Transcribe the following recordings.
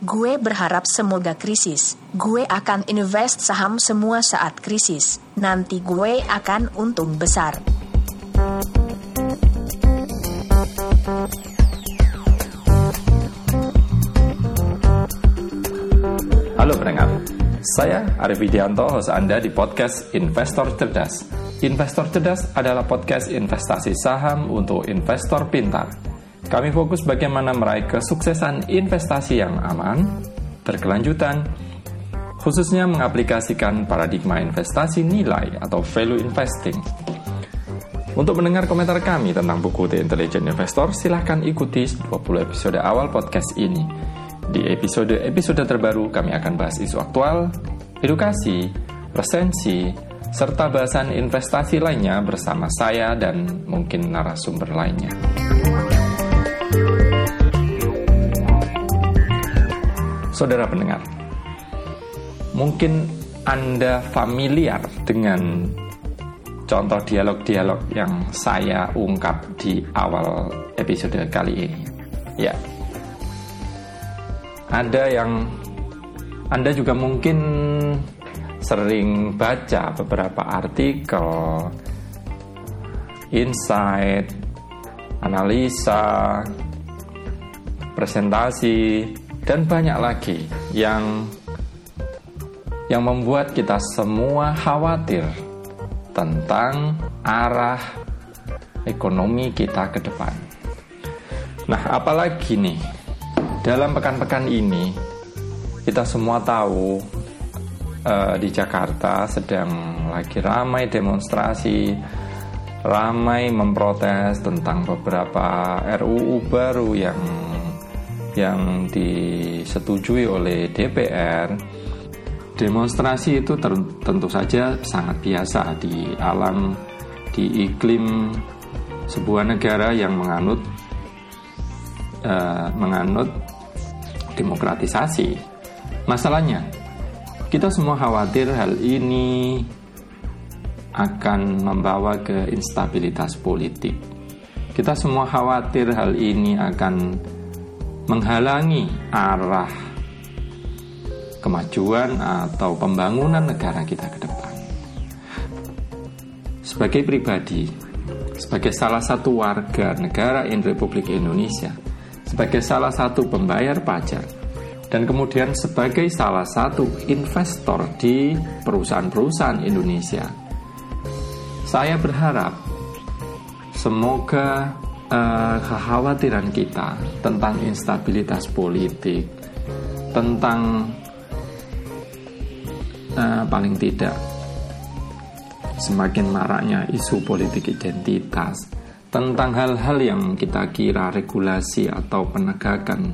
Gue berharap semoga krisis. Gue akan invest saham semua saat krisis. Nanti gue akan untung besar. Halo pendengar, saya Arif Widianto, host Anda di podcast Investor Cerdas. Investor Cerdas adalah podcast investasi saham untuk investor pintar. Kami fokus bagaimana meraih kesuksesan investasi yang aman, berkelanjutan, khususnya mengaplikasikan paradigma investasi nilai atau value investing. Untuk mendengar komentar kami tentang buku The Intelligent Investor, silahkan ikuti 20 episode awal podcast ini. Di episode-episode terbaru kami akan bahas isu aktual, edukasi, resensi, serta bahasan investasi lainnya bersama saya dan mungkin narasumber lainnya. Saudara pendengar, mungkin Anda familiar dengan contoh dialog-dialog yang saya ungkap di awal episode kali ini. Ya, ada yang Anda juga mungkin sering baca beberapa artikel, insight, analisa, presentasi, dan banyak lagi yang yang membuat kita semua khawatir tentang arah ekonomi kita ke depan. Nah, apalagi nih dalam pekan-pekan ini, kita semua tahu uh, di Jakarta sedang lagi ramai demonstrasi, ramai memprotes tentang beberapa RUU baru yang yang disetujui oleh DPR. Demonstrasi itu tentu saja sangat biasa di alam di iklim sebuah negara yang menganut uh, menganut demokratisasi. Masalahnya, kita semua khawatir hal ini akan membawa ke instabilitas politik. Kita semua khawatir hal ini akan menghalangi arah kemajuan atau pembangunan negara kita ke depan. Sebagai pribadi, sebagai salah satu warga negara Republik Indonesia, sebagai salah satu pembayar pajak dan kemudian sebagai salah satu investor di perusahaan-perusahaan Indonesia. Saya berharap semoga uh, kekhawatiran kita tentang instabilitas politik, tentang uh, paling tidak semakin maraknya isu politik identitas, tentang hal-hal yang kita kira regulasi atau penegakan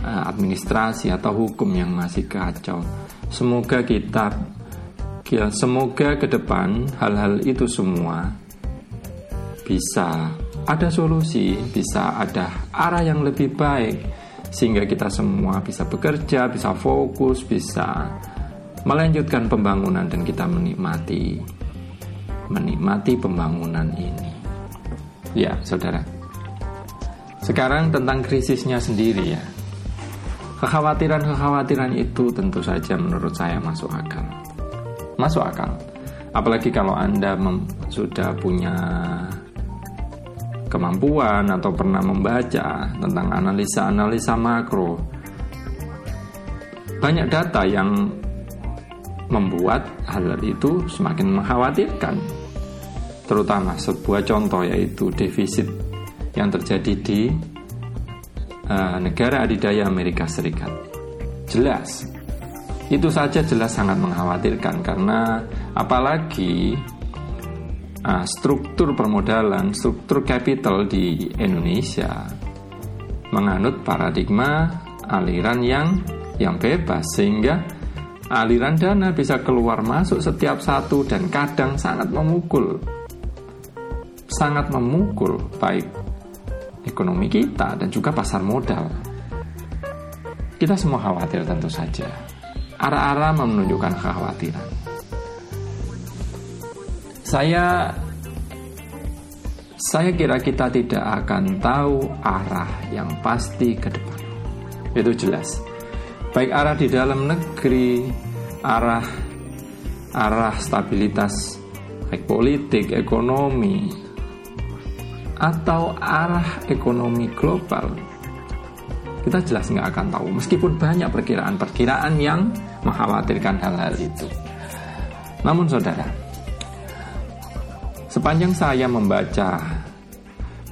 uh, administrasi atau hukum yang masih kacau. Semoga kita ya, semoga ke depan hal-hal itu semua bisa ada solusi, bisa ada arah yang lebih baik sehingga kita semua bisa bekerja, bisa fokus, bisa melanjutkan pembangunan dan kita menikmati menikmati pembangunan ini. Ya, saudara. Sekarang tentang krisisnya sendiri ya. Kekhawatiran-kekhawatiran itu tentu saja menurut saya masuk akal. Masuk akal. Apalagi kalau Anda sudah punya kemampuan atau pernah membaca tentang analisa-analisa makro. Banyak data yang membuat hal itu semakin mengkhawatirkan terutama sebuah contoh yaitu defisit yang terjadi di uh, negara adidaya Amerika Serikat. Jelas, itu saja jelas sangat mengkhawatirkan karena apalagi uh, struktur permodalan, struktur capital di Indonesia menganut paradigma aliran yang yang bebas sehingga aliran dana bisa keluar masuk setiap satu dan kadang sangat memukul sangat memukul baik ekonomi kita dan juga pasar modal. Kita semua khawatir tentu saja. Arah-arah menunjukkan kekhawatiran. Saya saya kira kita tidak akan tahu arah yang pasti ke depan. Itu jelas. baik arah di dalam negeri, arah arah stabilitas baik politik, ekonomi, atau arah ekonomi global, kita jelas nggak akan tahu. Meskipun banyak perkiraan-perkiraan yang mengkhawatirkan hal-hal itu. Namun saudara, sepanjang saya membaca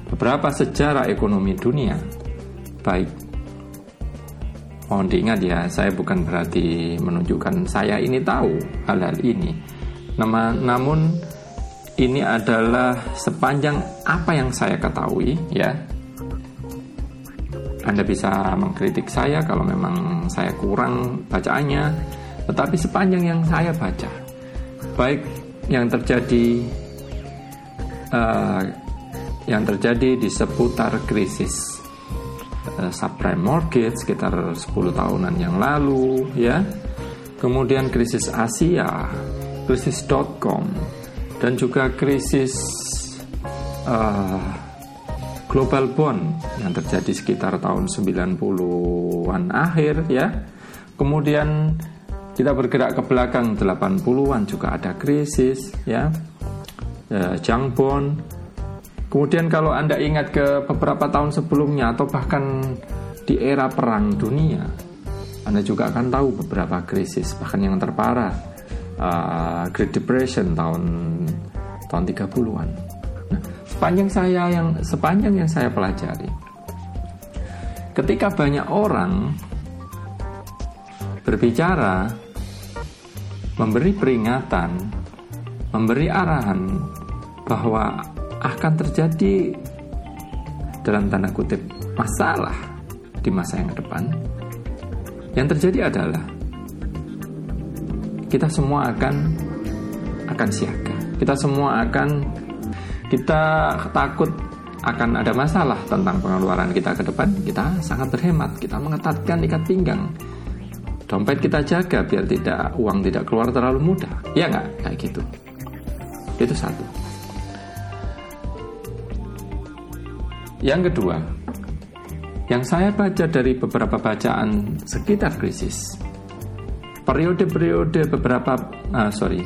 beberapa sejarah ekonomi dunia, baik Mohon diingat ya, saya bukan berarti menunjukkan saya ini tahu hal-hal ini. Namun ini adalah sepanjang apa yang saya ketahui ya. Anda bisa mengkritik saya kalau memang saya kurang bacaannya, tetapi sepanjang yang saya baca, baik yang terjadi uh, yang terjadi di seputar krisis uh, subprime mortgage sekitar 10 tahunan yang lalu ya. Kemudian krisis Asia, krisis dot-com dan juga krisis uh, global bond yang terjadi sekitar tahun 90-an akhir ya. Kemudian kita bergerak ke belakang 80-an juga ada krisis ya. Uh, junk bond Kemudian kalau Anda ingat ke beberapa tahun sebelumnya atau bahkan di era perang dunia, Anda juga akan tahu beberapa krisis bahkan yang terparah uh, Great Depression tahun tahun 30-an. Nah, sepanjang saya yang sepanjang yang saya pelajari ketika banyak orang berbicara memberi peringatan, memberi arahan bahwa akan terjadi dalam tanda kutip masalah di masa yang depan. Yang terjadi adalah kita semua akan akan siaga. Kita semua akan kita takut akan ada masalah tentang pengeluaran kita ke depan. Kita sangat berhemat, kita mengetatkan ikat pinggang. Dompet kita jaga biar tidak uang tidak keluar terlalu mudah. Ya nggak kayak gitu. Itu satu. Yang kedua, yang saya baca dari beberapa bacaan sekitar krisis, periode-periode beberapa, uh, sorry,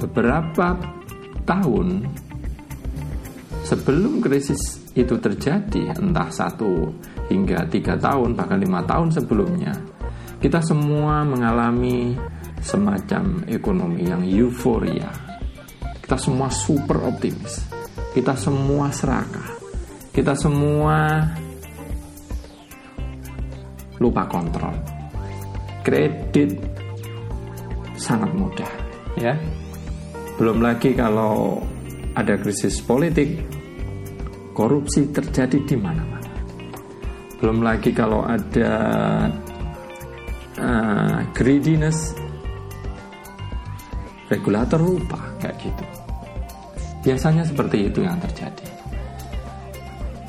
beberapa tahun sebelum krisis itu terjadi, entah satu hingga tiga tahun, bahkan lima tahun sebelumnya, kita semua mengalami semacam ekonomi yang euforia. Kita semua super optimis. Kita semua serakah kita semua lupa kontrol. Kredit sangat mudah, ya. Belum lagi kalau ada krisis politik, korupsi terjadi di mana-mana. Belum lagi kalau ada uh, greediness, regulator lupa kayak gitu. Biasanya seperti itu yang terjadi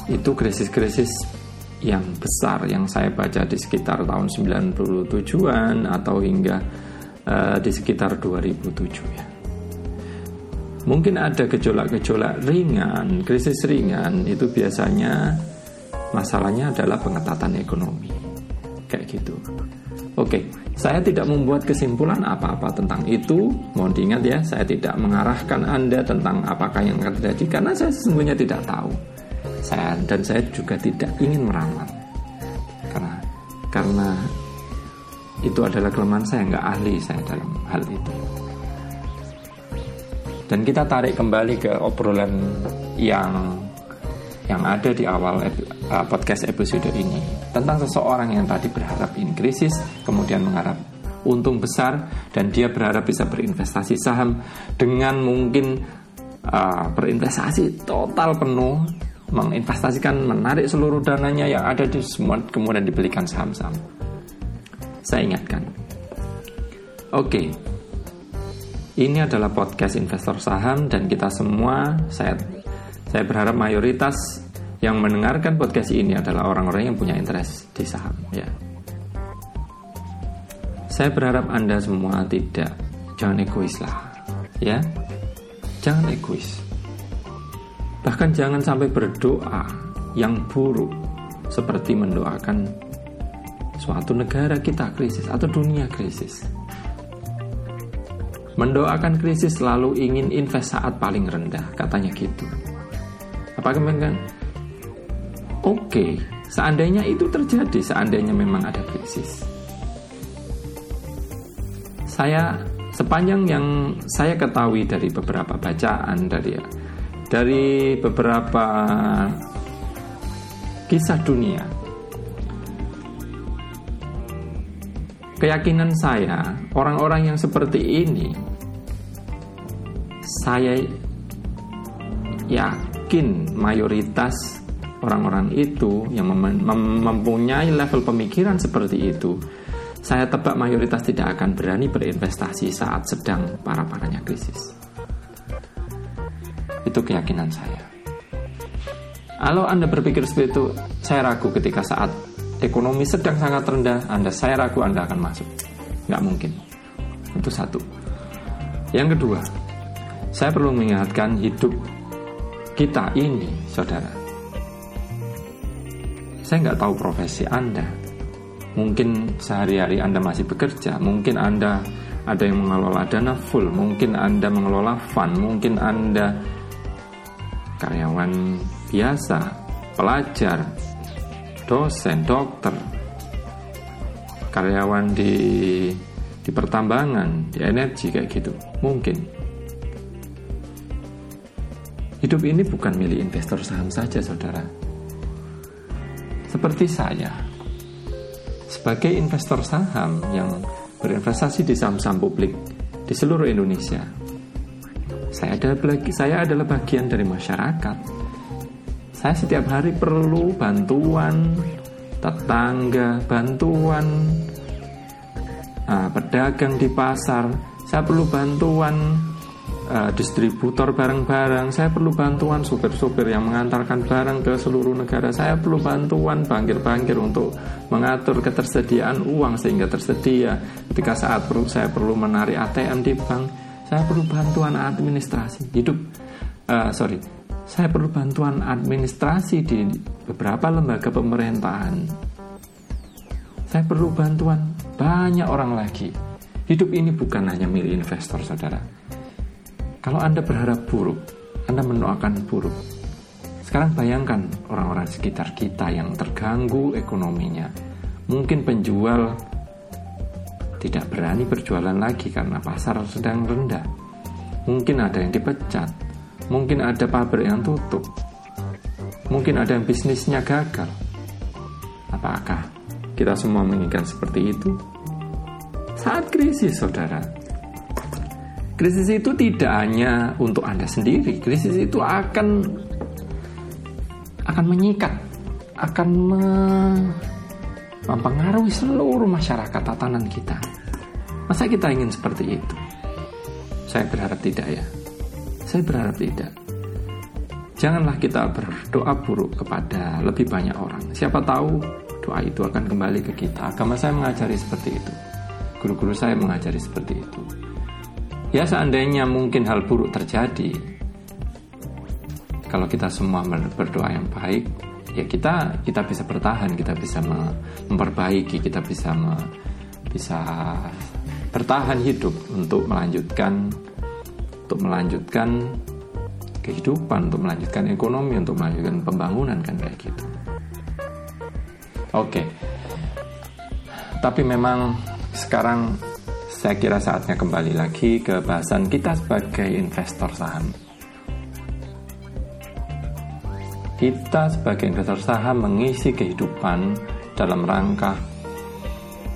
itu krisis-krisis yang besar yang saya baca di sekitar tahun 97-an atau hingga uh, di sekitar 2007 ya. Mungkin ada gejolak-gejolak ringan, krisis ringan itu biasanya masalahnya adalah pengetatan ekonomi. Kayak gitu. Oke, saya tidak membuat kesimpulan apa-apa tentang itu. Mohon diingat ya, saya tidak mengarahkan Anda tentang apakah yang akan terjadi karena saya sesungguhnya tidak tahu. Saya dan saya juga tidak ingin meramal karena karena itu adalah kelemahan saya nggak ahli saya dalam hal itu. Dan kita tarik kembali ke obrolan yang yang ada di awal uh, podcast episode ini tentang seseorang yang tadi berharap ini krisis kemudian mengharap untung besar dan dia berharap bisa berinvestasi saham dengan mungkin uh, berinvestasi total penuh menginvestasikan, menarik seluruh dananya yang ada di semua, kemudian dibelikan saham-saham. Saya ingatkan. Oke, ini adalah podcast investor saham dan kita semua, saya saya berharap mayoritas yang mendengarkan podcast ini adalah orang-orang yang punya interest di saham. Ya. Saya berharap Anda semua tidak jangan egois lah, ya. Jangan egois Bahkan jangan sampai berdoa yang buruk seperti mendoakan suatu negara kita krisis atau dunia krisis. Mendoakan krisis selalu ingin invest saat paling rendah, katanya gitu. Apakah memang oke, seandainya itu terjadi, seandainya memang ada krisis. Saya sepanjang yang saya ketahui dari beberapa bacaan dari dari beberapa kisah dunia keyakinan saya, orang-orang yang seperti ini, saya yakin mayoritas orang-orang itu yang mem mem mempunyai level pemikiran seperti itu, saya tebak mayoritas tidak akan berani berinvestasi saat sedang parah-parahnya krisis. Itu keyakinan saya. Kalau Anda berpikir seperti itu, saya ragu ketika saat ekonomi sedang sangat rendah, Anda saya ragu Anda akan masuk. Nggak mungkin. Itu satu. Yang kedua, saya perlu mengingatkan hidup kita ini, saudara. Saya nggak tahu profesi Anda. Mungkin sehari-hari Anda masih bekerja, mungkin Anda ada yang mengelola dana full, mungkin Anda mengelola fund, mungkin Anda karyawan biasa, pelajar, dosen, dokter, karyawan di di pertambangan, di energi kayak gitu. Mungkin. Hidup ini bukan milik investor saham saja, saudara. Seperti saya, sebagai investor saham yang berinvestasi di saham-saham publik di seluruh Indonesia, saya adalah saya adalah bagian dari masyarakat saya setiap hari perlu bantuan tetangga, bantuan uh, pedagang di pasar. Saya perlu bantuan uh, distributor barang-barang. Saya perlu bantuan supir-supir yang mengantarkan barang ke seluruh negara. Saya perlu bantuan bangkir-bangkir untuk mengatur ketersediaan uang sehingga tersedia. Ketika saat perlu saya perlu menarik ATM di bank, saya perlu bantuan administrasi hidup. Uh, sorry, saya perlu bantuan administrasi di beberapa lembaga pemerintahan. Saya perlu bantuan banyak orang lagi. Hidup ini bukan hanya milik investor, saudara. Kalau Anda berharap buruk, Anda mendoakan buruk. Sekarang bayangkan orang-orang sekitar kita yang terganggu ekonominya. Mungkin penjual tidak berani berjualan lagi karena pasar sedang rendah. Mungkin ada yang dipecat, Mungkin ada pabrik yang tutup. Mungkin ada yang bisnisnya gagal. Apakah kita semua menginginkan seperti itu? Saat krisis, saudara. Krisis itu tidak hanya untuk Anda sendiri. Krisis itu akan akan menyikat, akan mempengaruhi seluruh masyarakat tatanan kita. Masa kita ingin seperti itu? Saya berharap tidak ya. Saya berharap tidak. Janganlah kita berdoa buruk kepada lebih banyak orang. Siapa tahu doa itu akan kembali ke kita. Agama saya mengajari seperti itu. Guru-guru saya mengajari seperti itu. Ya seandainya mungkin hal buruk terjadi, kalau kita semua berdoa yang baik, ya kita kita bisa bertahan, kita bisa memperbaiki, kita bisa bisa bertahan hidup untuk melanjutkan untuk melanjutkan kehidupan, untuk melanjutkan ekonomi, untuk melanjutkan pembangunan kan kayak gitu. Oke. Tapi memang sekarang saya kira saatnya kembali lagi ke bahasan kita sebagai investor saham. Kita sebagai investor saham mengisi kehidupan dalam rangka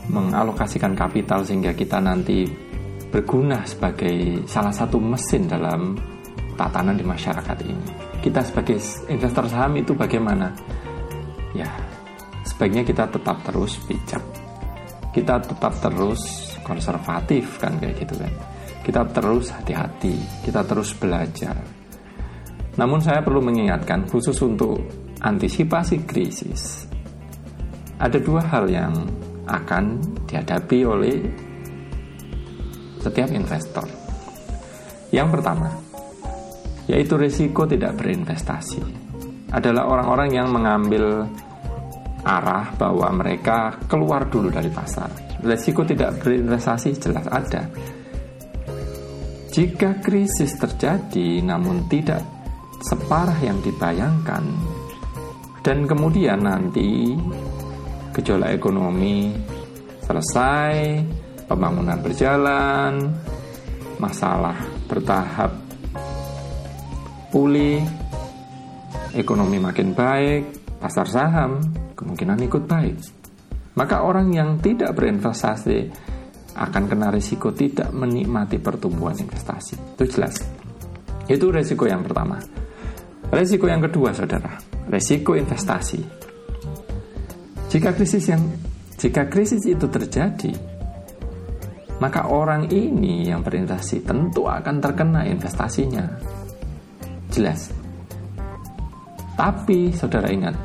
mengalokasikan kapital sehingga kita nanti berguna sebagai salah satu mesin dalam tatanan di masyarakat ini. Kita sebagai investor saham itu bagaimana? Ya, sebaiknya kita tetap terus bijak. Kita tetap terus konservatif kan kayak gitu kan. Kita terus hati-hati, kita terus belajar. Namun saya perlu mengingatkan khusus untuk antisipasi krisis. Ada dua hal yang akan dihadapi oleh setiap investor. Yang pertama, yaitu risiko tidak berinvestasi. Adalah orang-orang yang mengambil arah bahwa mereka keluar dulu dari pasar. Resiko tidak berinvestasi jelas ada. Jika krisis terjadi namun tidak separah yang dibayangkan dan kemudian nanti gejolak ekonomi selesai, pembangunan berjalan, masalah bertahap pulih, ekonomi makin baik, pasar saham kemungkinan ikut baik. Maka orang yang tidak berinvestasi akan kena risiko tidak menikmati pertumbuhan investasi. Itu jelas. Itu risiko yang pertama. Risiko yang kedua, saudara, risiko investasi. Jika krisis yang jika krisis itu terjadi, maka orang ini yang berinvestasi tentu akan terkena investasinya. Jelas. Tapi saudara ingat,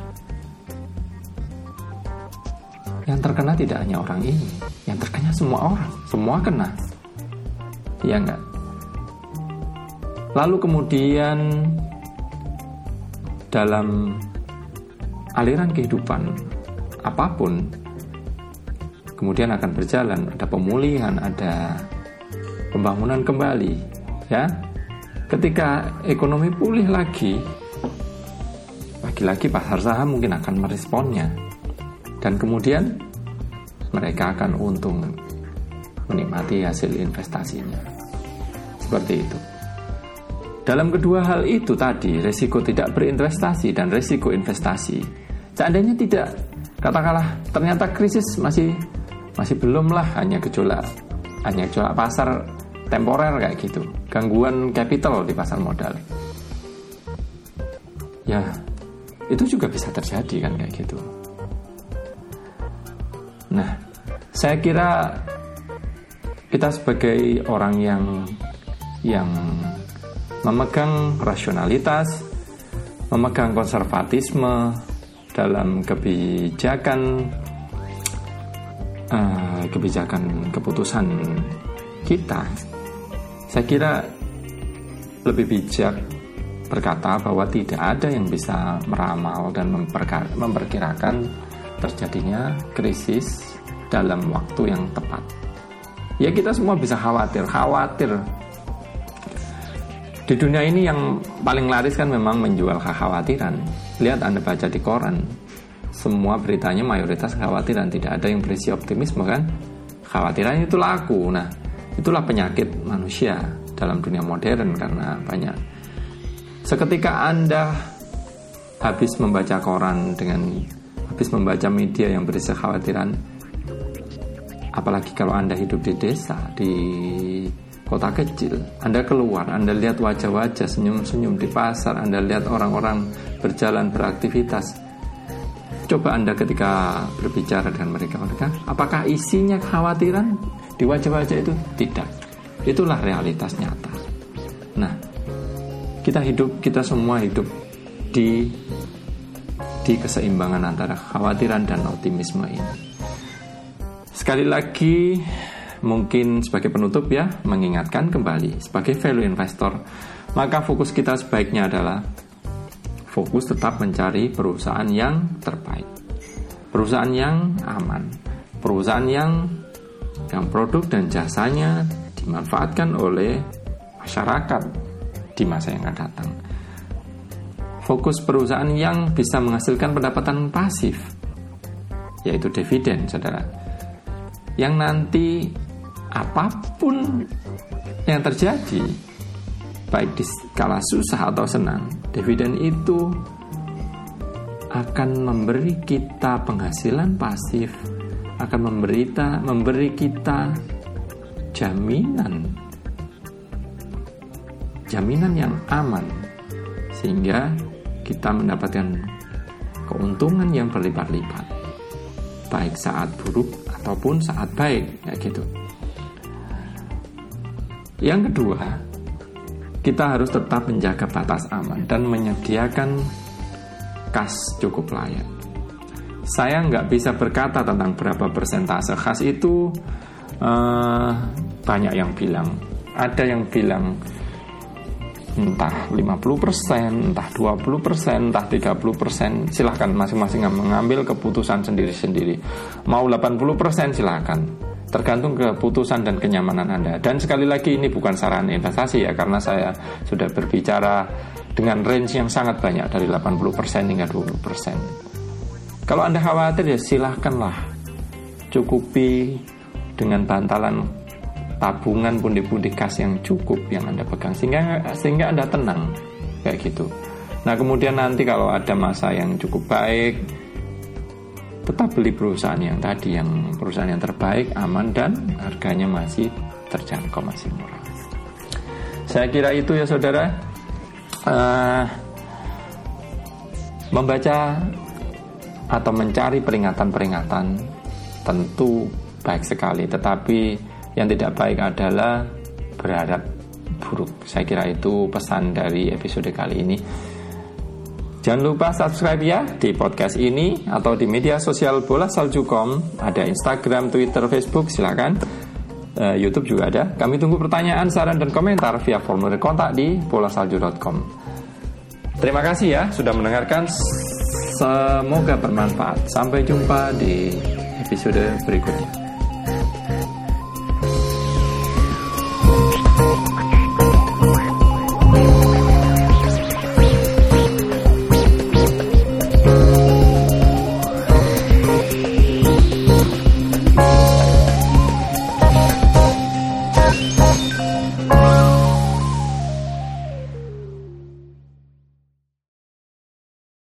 yang terkena tidak hanya orang ini, yang terkena semua orang, semua kena. Iya enggak? Lalu kemudian dalam aliran kehidupan apa pun kemudian akan berjalan ada pemulihan ada pembangunan kembali ya ketika ekonomi pulih lagi lagi-lagi pasar saham mungkin akan meresponnya dan kemudian mereka akan untung menikmati hasil investasinya seperti itu dalam kedua hal itu tadi, resiko tidak berinvestasi dan resiko investasi. Seandainya tidak, katakanlah ternyata krisis masih masih belum lah hanya gejolak hanya gejolak pasar temporer kayak gitu, gangguan capital di pasar modal. Ya, itu juga bisa terjadi kan kayak gitu. Nah, saya kira kita sebagai orang yang yang memegang rasionalitas, memegang konservatisme dalam kebijakan uh, kebijakan keputusan kita, saya kira lebih bijak berkata bahwa tidak ada yang bisa meramal dan memperkirakan terjadinya krisis dalam waktu yang tepat. Ya kita semua bisa khawatir, khawatir di dunia ini yang paling laris kan memang menjual kekhawatiran. Lihat Anda baca di koran, semua beritanya mayoritas kekhawatiran, tidak ada yang berisi optimisme kan? Khawatiran itu laku. Nah, itulah penyakit manusia dalam dunia modern karena banyak. Seketika Anda habis membaca koran dengan habis membaca media yang berisi kekhawatiran, apalagi kalau Anda hidup di desa, di kota kecil. Anda keluar, Anda lihat wajah-wajah senyum-senyum di pasar, Anda lihat orang-orang berjalan beraktivitas. Coba Anda ketika berbicara dengan mereka, mereka apakah isinya kekhawatiran di wajah-wajah itu? Tidak. Itulah realitas nyata. Nah, kita hidup, kita semua hidup di di keseimbangan antara kekhawatiran dan optimisme ini. Sekali lagi, mungkin sebagai penutup ya mengingatkan kembali sebagai value investor maka fokus kita sebaiknya adalah fokus tetap mencari perusahaan yang terbaik perusahaan yang aman perusahaan yang yang produk dan jasanya dimanfaatkan oleh masyarakat di masa yang akan datang fokus perusahaan yang bisa menghasilkan pendapatan pasif yaitu dividen saudara. Yang nanti apa pun yang terjadi, baik di skala susah atau senang, dividen itu akan memberi kita penghasilan pasif, akan memberita, memberi kita jaminan, jaminan yang aman, sehingga kita mendapatkan keuntungan yang berlipat-lipat, baik saat buruk ataupun saat baik, ya gitu. Yang kedua, kita harus tetap menjaga batas aman dan menyediakan kas cukup layak. Saya nggak bisa berkata tentang berapa persentase khas itu. Uh, banyak yang bilang, ada yang bilang entah 50%, entah 20%, entah 30%, silahkan masing-masing mengambil keputusan sendiri-sendiri. Mau 80% silahkan, tergantung keputusan dan kenyamanan Anda. Dan sekali lagi ini bukan saran investasi ya, karena saya sudah berbicara dengan range yang sangat banyak dari 80% hingga 20%. Kalau Anda khawatir ya silahkanlah cukupi dengan bantalan tabungan pundi-pundi kas yang cukup yang Anda pegang sehingga sehingga Anda tenang kayak gitu. Nah, kemudian nanti kalau ada masa yang cukup baik tetap beli perusahaan yang tadi yang perusahaan yang terbaik, aman dan harganya masih terjangkau, masih murah. Saya kira itu ya saudara. Uh, membaca atau mencari peringatan-peringatan tentu baik sekali, tetapi yang tidak baik adalah berharap buruk. Saya kira itu pesan dari episode kali ini. Jangan lupa subscribe ya di podcast ini atau di media sosial Bola Salju.com. Ada Instagram, Twitter, Facebook, silakan. Uh, YouTube juga ada. Kami tunggu pertanyaan, saran, dan komentar via formulir kontak di bolasalju.com. Terima kasih ya sudah mendengarkan. Semoga bermanfaat. Sampai jumpa di episode berikutnya.